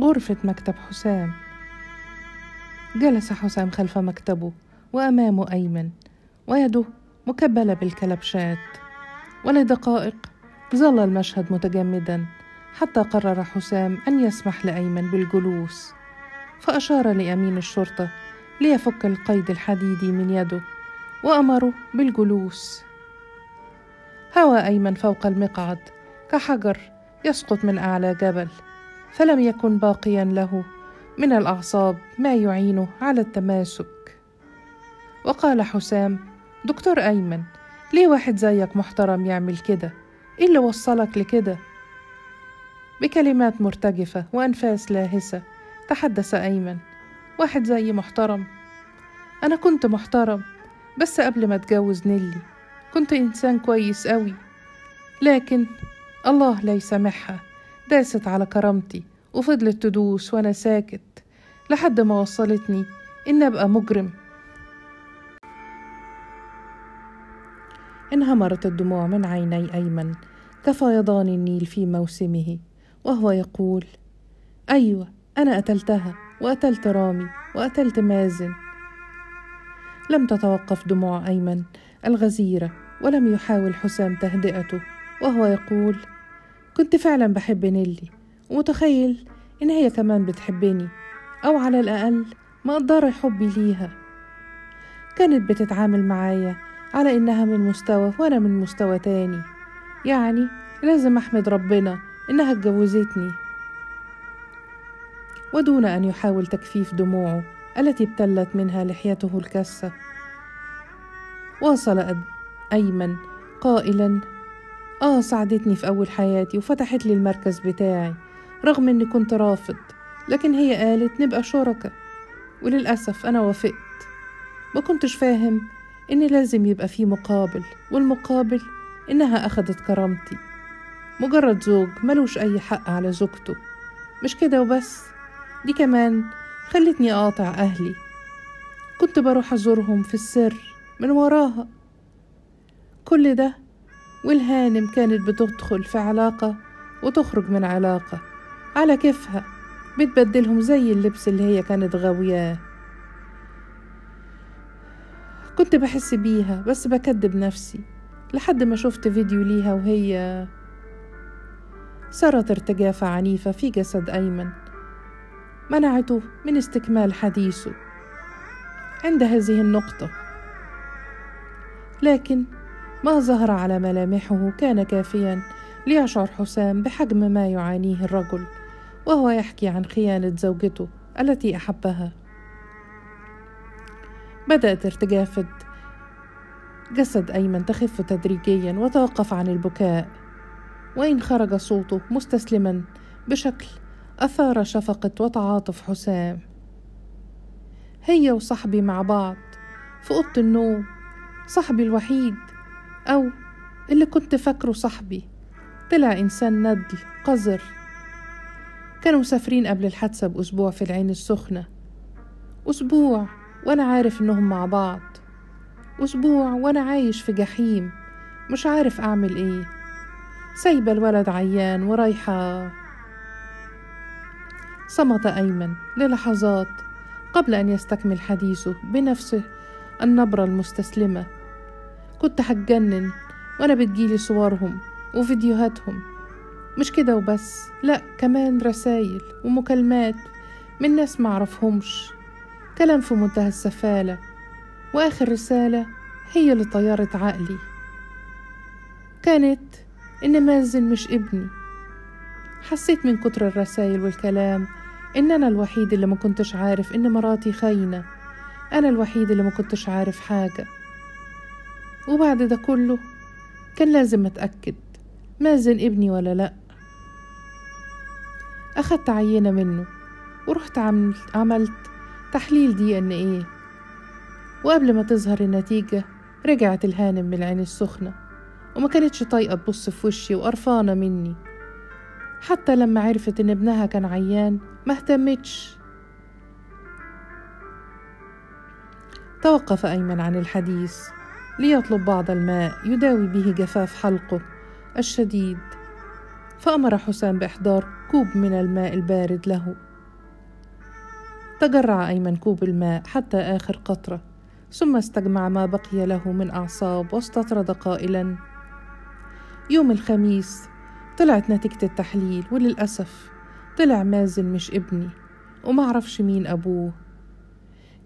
غرفة مكتب حسام. جلس حسام خلف مكتبه وأمامه أيمن ويده مكبلة بالكلبشات. ولدقائق ظل المشهد متجمدا حتى قرر حسام أن يسمح لأيمن بالجلوس. فأشار لأمين الشرطة ليفك القيد الحديدي من يده وأمره بالجلوس. هوى أيمن فوق المقعد كحجر يسقط من أعلى جبل. فلم يكن باقيا له. من الأعصاب ما يعينه على التماسك. وقال حسام دكتور أيمن ليه واحد زيك محترم يعمل كده؟ إيه اللي وصلك لكده؟ بكلمات مرتجفة وأنفاس لاهسة. تحدث أيمن واحد زي محترم. أنا كنت محترم بس قبل ما اتجوز نيلي. كنت إنسان كويس أوي. لكن الله لا يسامحها داست على كرامتي وفضلت تدوس وأنا ساكت لحد ما وصلتني إن أبقى مجرم. انهمرت الدموع من عيني أيمن كفيضان النيل في موسمه وهو يقول أيوة أنا قتلتها وقتلت رامي وقتلت مازن. لم تتوقف دموع أيمن الغزيرة ولم يحاول حسام تهدئته وهو يقول كنت فعلا بحب نيلي ومتخيل إن هي كمان بتحبني أو على الأقل مقدرة حبي ليها. كانت بتتعامل معايا على إنها من مستوى وأنا من مستوى تاني. يعني لازم أحمد ربنا إنها اتجوزتني. ودون أن يحاول تكفيف دموعه التي ابتلت منها لحيته الكسة واصل أيمن قائلا آه ساعدتني في أول حياتي وفتحت لي المركز بتاعي رغم إني كنت رافض لكن هي قالت نبقى شركة وللأسف أنا وافقت. ما كنتش فاهم إن لازم يبقى في مقابل والمقابل إنها أخدت كرامتي. مجرد زوج ملوش أي حق على زوجته. مش كده وبس؟ دي كمان خلتني أقاطع أهلي. كنت بروح أزورهم في السر من وراها. كل ده والهانم كانت بتدخل في علاقة وتخرج من علاقة. على كيفها بتبدلهم زي اللبس اللي هي كانت غاوياه. كنت بحس بيها بس بكدب نفسي لحد ما شفت فيديو ليها وهي صارت ارتجافة عنيفة في جسد أيمن. منعته من استكمال حديثه عند هذه النقطة. لكن ما ظهر على ملامحه كان كافيا ليشعر حسام بحجم ما يعانيه الرجل وهو يحكي عن خيانة زوجته التي أحبها. بدأت ارتجافة جسد أيمن تخف تدريجيا وتوقف عن البكاء وإن خرج صوته مستسلما بشكل أثار شفقة وتعاطف حسام. هي وصاحبي مع بعض في أوضة النوم صاحبي الوحيد أو اللي كنت فاكره صاحبي طلع إنسان ندل قذر. كانوا مسافرين قبل الحادثة بأسبوع في العين السخنة. أسبوع وأنا عارف إنهم مع بعض. أسبوع وأنا عايش في جحيم مش عارف أعمل إيه. سايبة الولد عيان ورايحة. صمت أيمن للحظات قبل أن يستكمل حديثه بنفسه النبرة المستسلمة. كنت هتجنن وأنا بتجيلي صورهم وفيديوهاتهم. مش كده وبس لأ كمان رسايل ومكالمات من ناس معرفهمش كلام في منتهى السفالة وآخر رسالة هي اللي طيرت عقلي. كانت إن مازن مش ابني. حسيت من كتر الرسايل والكلام إن أنا الوحيد اللي ما كنتش عارف إن مراتي خاينة. أنا الوحيد اللي ما كنتش عارف حاجة. وبعد ده كله كان لازم أتأكد مازن ابني ولا لأ. أخدت عينة منه ورحت عملت, عملت تحليل دي إن إيه. وقبل ما تظهر النتيجة رجعت الهانم من العين السخنة وما كانتش طايقة تبص في وشي وقرفانة مني. حتى لما عرفت إن ابنها كان عيان ما اهتمتش. توقف أيمن عن الحديث. ليطلب بعض الماء يداوي به جفاف حلقه الشديد. فأمر حسام بإحضار كوب من الماء البارد له. تجرع أيمن كوب الماء حتى آخر قطرة ثم استجمع ما بقي له من أعصاب واستطرد قائلا. يوم الخميس طلعت نتيجة التحليل وللأسف طلع مازن مش ابني ومعرفش مين أبوه.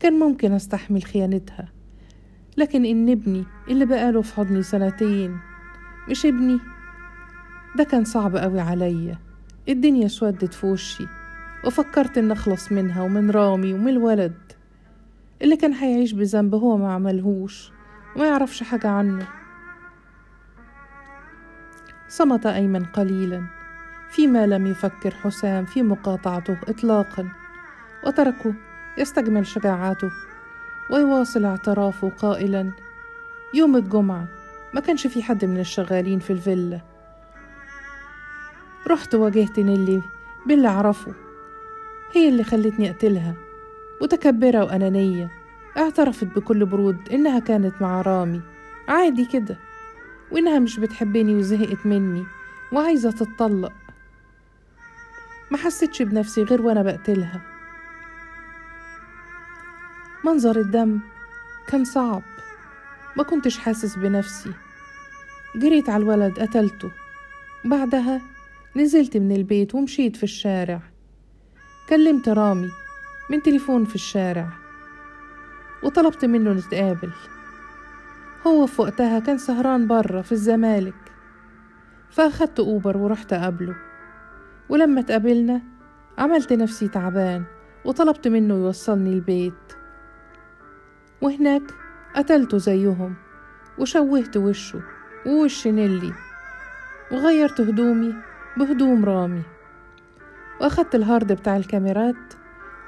كان ممكن أستحمل خيانتها. لكن إن ابني اللي بقاله في حضني سنتين مش ابني. ده كان صعب قوي عليا. الدنيا سودت في وشي وفكرت إن أخلص منها ومن رامي ومن الولد. اللي كان هيعيش بذنب هو ما عملهوش وما يعرفش حاجة عنه. صمت أيمن قليلا. فيما لم يفكر حسام في مقاطعته إطلاقا وتركه يستجمل شجاعته ويواصل اعترافه قائلا يوم الجمعة ما كانش في حد من الشغالين في الفيلا. رحت واجهت نيلي باللي أعرفه. هي اللي خلتني أقتلها متكبرة وأنانية اعترفت بكل برود إنها كانت مع رامي. عادي كده وإنها مش بتحبني وزهقت مني وعايزة تتطلق. ما حسيتش بنفسي غير وأنا بقتلها. منظر الدم كان صعب. ما كنتش حاسس بنفسي. جريت على الولد قتلته. بعدها نزلت من البيت ومشيت في الشارع. كلمت رامي من تليفون في الشارع. وطلبت منه نتقابل هو في وقتها كان سهران برا في الزمالك. فأخدت Uber ورحت أقابله. ولما اتقابلنا عملت نفسي تعبان وطلبت منه يوصلني البيت. وهناك قتلته زيهم وشوهت وشه ووش نيلي وغيرت هدومي بهدوم رامي. وأخدت ال hard بتاع الكاميرات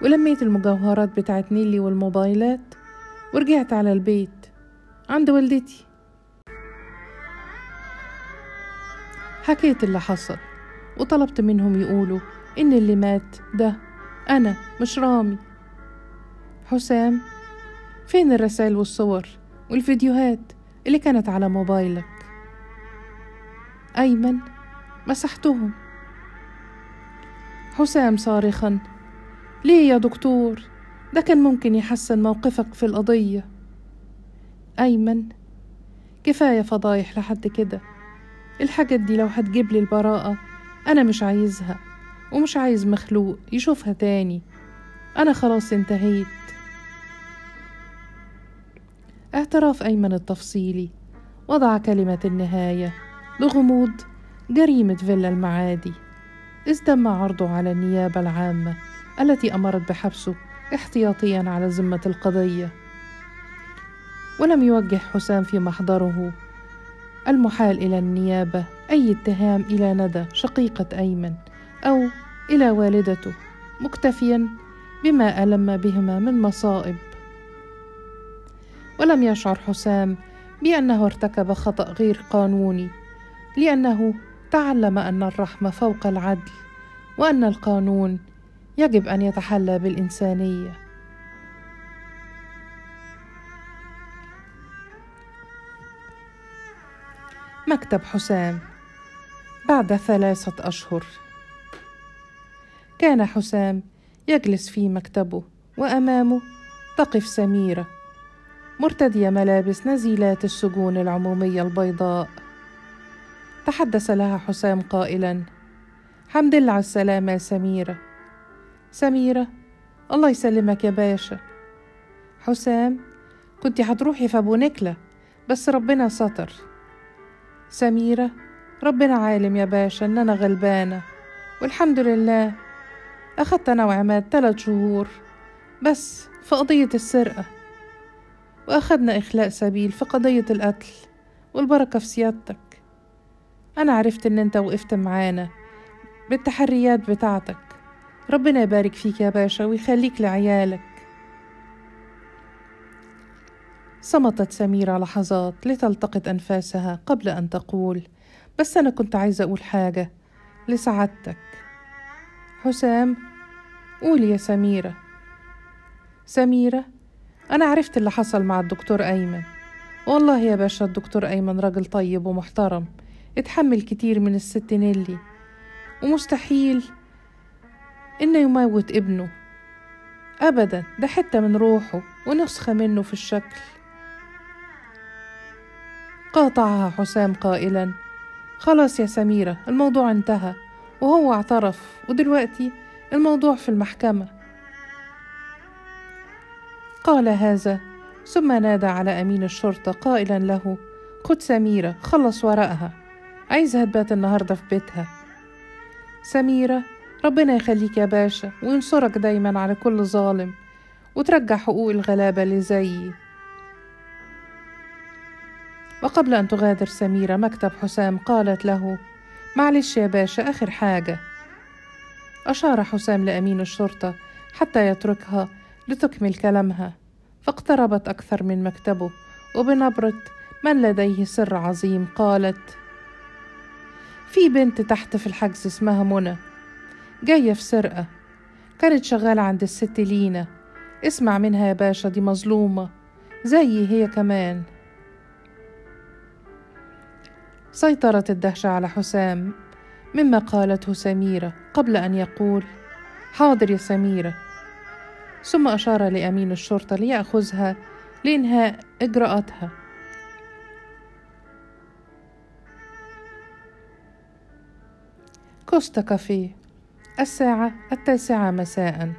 ولميت المجوهرات بتاعت نيلي والموبايلات ورجعت على البيت عند والدتي. حكيت اللي حصل وطلبت منهم يقولوا إن اللي مات ده أنا مش رامي. حسام فين الرسائل والصور والفيديوهات اللي كانت على موبايلك؟ أيمن مسحتهم. حسام صارخا. ليه يا دكتور؟ ده كان ممكن يحسن موقفك في القضية. أيمن كفاية فضايح لحد كده. الحاجات دي لو هتجيب لي البراءة أنا مش عايزها ومش عايز مخلوق يشوفها تاني. أنا خلاص انتهيت. اعتراف أيمن التفصيلي. وضع كلمة النهاية لغموض جريمة فيلا المعادي. إذ تم عرضه على النيابة العامة التي أمرت بحبسه احتياطيا على ذمة القضية. ولم يوجه حسام في محضره. المحال إلى النيابة أي اتهام إلى ندى شقيقة أيمن أو إلى والدته مكتفيا بما ألم بهما من مصائب ولم يشعر حسام بأنه ارتكب خطأ غير قانوني لأنه تعلم أن الرحمة فوق العدل وأن القانون يجب أن يتحلى بالإنسانية. مكتب حسام بعد ثلاثة أشهر. كان حسام يجلس في مكتبه وأمامه تقف سميرة. مرتدية ملابس نزيلات السجون العمومية البيضاء. تحدث لها حسام قائلا حمد لله على السلامة يا سميرة. سميرة الله يسلمك يا باشا. حسام كنت هتروحي في أبو نكلة بس ربنا ستر. سميرة ربنا عالم يا باشا إن أنا غلبانة والحمد لله. أخدت أنا وعماد تلات شهور بس في قضية السرقة. وأخدنا إخلاء سبيل في قضية القتل والبركة في سيادتك. أنا عرفت إن أنت وقفت معانا بالتحريات بتاعتك. ربنا يبارك فيك يا باشا ويخليك لعيالك. صمتت سميرة لحظات لتلتقط أنفاسها قبل أن تقول بس أنا كنت عايزة أقول حاجة لسعادتك. حسام قولي يا سميرة. سميرة؟ أنا عرفت اللي حصل مع الدكتور أيمن. والله يا باشا الدكتور أيمن راجل طيب ومحترم اتحمل كتير من الست نيلي. ومستحيل إنه يموت ابنه. أبدا ده حتة من روحه ونسخة منه في الشكل. قاطعها حسام قائلا. خلاص يا سميرة الموضوع انتهى. وهو اعترف. ودلوقتي الموضوع في المحكمة. قال هذا. ثم نادى على أمين الشرطة قائلا له خد سميرة خلص ورقها عايزها تبات النهاردة في بيتها. سميرة ربنا يخليك يا باشا وينصرك دايما على كل ظالم وترجع حقوق الغلابة اللي زيي وقبل أن تغادر سميرة مكتب حسام قالت له معلش يا باشا آخر حاجة. أشار حسام لأمين الشرطة حتى يتركها لتكمل كلامها. فاقتربت أكثر من مكتبه وبنبرة من لديه سر عظيم قالت في بنت تحت في الحجز اسمها منى. جاية في سرقة. كانت شغالة عند الست لينا. اسمع منها يا باشا دي مظلومة. زيي هي كمان. سيطرت الدهشة على حسام مما قالته سميرة قبل أن يقول حاضر يا سميرة. ثم أشار لأمين الشرطة ليأخذها لإنهاء إجراءاتها. كوستا كافيه الساعة التاسعة مساء.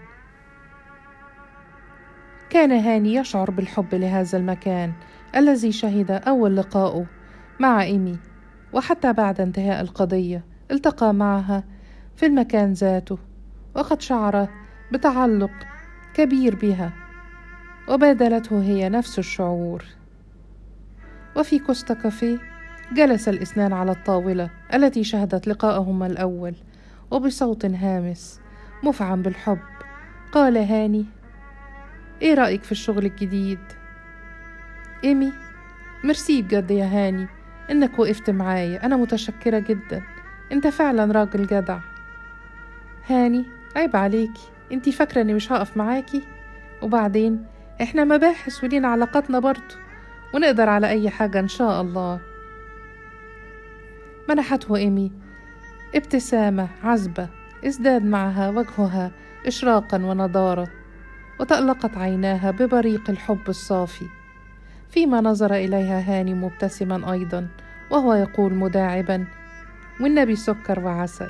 كان هاني يشعر بالحب لهذا المكان الذي شهد أول لقائه مع إيمي وحتى بعد انتهاء القضية التقى معها في المكان ذاته وقد شعر بتعلق كبير بها وبادلته هي نفس الشعور. وفي كوستا كافيه جلس الإثنان على الطاولة التي شهدت لقاءهما الأول وبصوت هامس مفعم بالحب قال هاني إيه رأيك في الشغل الجديد؟ إيمي ميرسي بجد يا هاني إنك وقفت معايا أنا متشكرة جدا أنت فعلا راجل جدع. هاني عيب عليكي انتي فاكرة اني مش هقف معاكي؟ وبعدين إحنا مباحث ولينا علاقاتنا برضو. ونقدر على أي حاجة إن شاء الله. منحته إيمي. ابتسامة عذبة ازداد معها وجهها إشراقا ونضارة. وتألقت عيناها ببريق الحب الصافي. فيما نظر إليها هاني مبتسما أيضا وهو يقول مداعبا والنبي سكر وعسل.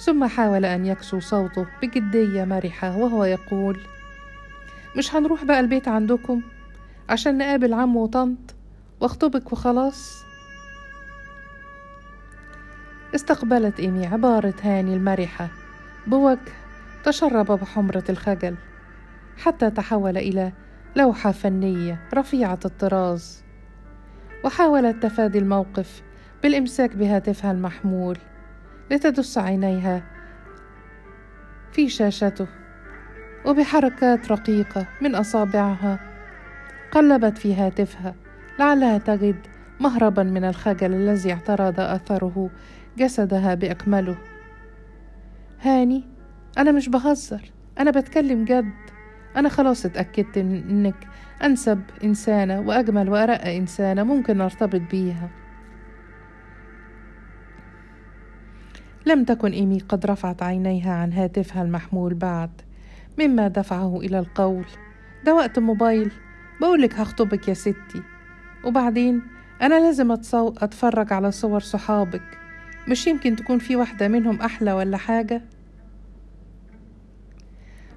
ثم حاول أن يكسو صوته بجدية مرحة وهو يقول مش هنروح بقى البيت عندكم عشان نقابل عم وطنط واخطبك وخلاص؟ استقبلت إيمي عبارة هاني المرحة بوجه تشرب بحمرة الخجل حتى تحول إلى لوحة فنية رفيعة الطراز وحاولت تفادي الموقف بالإمساك بهاتفها المحمول. لتدس عينيها في شاشته وبحركات رقيقة من أصابعها قلبت في هاتفها لعلها تجد مهربا من الخجل الذي اعترض أثره جسدها بأكمله. هاني أنا مش بهزر أنا بتكلم جد. أنا خلاص اتأكدت إنك أنسب إنسانة وأجمل وأرق إنسانة ممكن أرتبط بيها. لم تكن إيمي قد رفعت عينيها عن هاتفها المحمول بعد. مما دفعه إلى القول ده وقت موبايل بقولك هخطبك يا ستي. وبعدين أنا لازم أتصو... أتفرج على صور صحابك. مش يمكن تكون في واحدة منهم أحلى ولا حاجة؟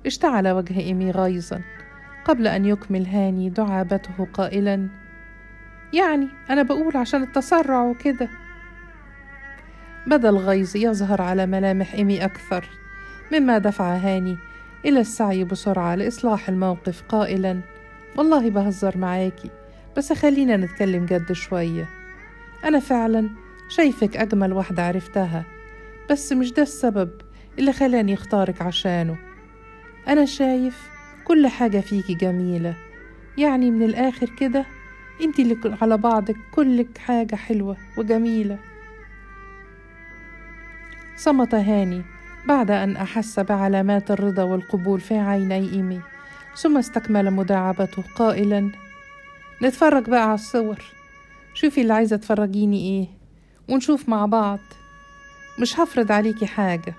اشتعل وجه إيمي غيظا قبل أن يكمل هاني دعابته قائلا يعني أنا بقول عشان التسرع وكده. بدا الغيظ يظهر على ملامح إيمي أكثر. مما دفع هاني إلى السعي بسرعة لإصلاح الموقف قائلا والله بهزر معاكي بس خلينا نتكلم جد شوية. أنا فعلا شايفك أجمل واحدة عرفتها بس مش ده السبب اللي خلاني أختارك عشانه. أنا شايف كل حاجة فيكي جميلة يعني من الآخر كده انتي اللي على بعضك كلك حاجة حلوة وجميلة. صمت هاني بعد أن أحس بعلامات الرضا والقبول في عيني إيمي ثم استكمل مداعبته قائلا نتفرج بقى على الصور. شوفي اللي عايزة تفرجيني إيه ونشوف مع بعض. مش هفرض عليكي حاجة.